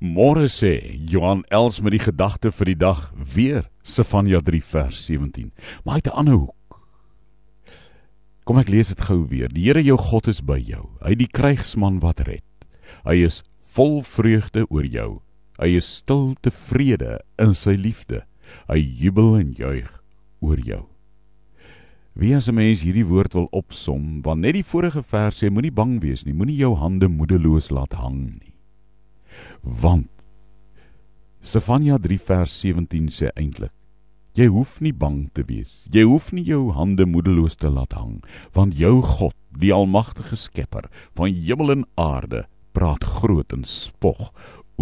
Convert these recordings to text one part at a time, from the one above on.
Môre sê Johan Els met die gedagte vir die dag weer Sefanja 3 vers 17. Maar uit 'n ander hoek. Kom ek lees dit gou weer. Die Here jou God is by jou. Hy die krygsman wat red. Hy is vol vreugde oor jou. Hy is stil tevrede in sy liefde. Hy jubel en juig oor jou. Wie as 'n mens hierdie woord wil opsom, want net die vorige vers sê moenie bang wees nie, moenie jou hande moedeloos laat hang nie. Want Stefania 3 vers 17 sê eintlik jy hoef nie bang te wees. Jy hoef nie jou hande moedeloos te laat hang, want jou God, die almagtige Skepper van hemel en aarde, praat groot en spog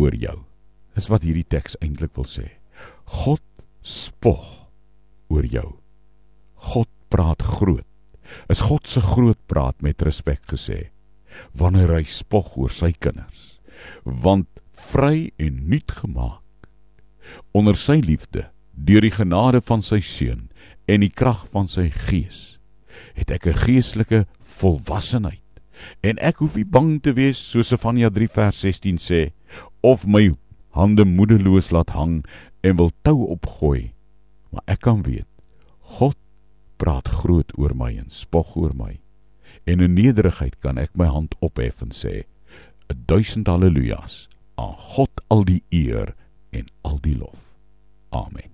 oor jou. Dis wat hierdie teks eintlik wil sê. God spog oor jou. God praat groot. Is God se groot praat met respek gesê wanneer hy spog oor sy kinders want vry en nuut gemaak. Onder sy liefde deur die genade van sy seun en die krag van sy gees het ek 'n geestelike volwassenheid. En ek hoef nie bang te wees soos Sefanja 3 vers 16 sê of my hande moedeloos laat hang en wil tou opgooi. Maar ek kan weet God praat groot oor my en spog oor my. En in nederigheid kan ek my hand ophef en sê 'n duisend haleluja's aan God al die eer en al die lof. Amen.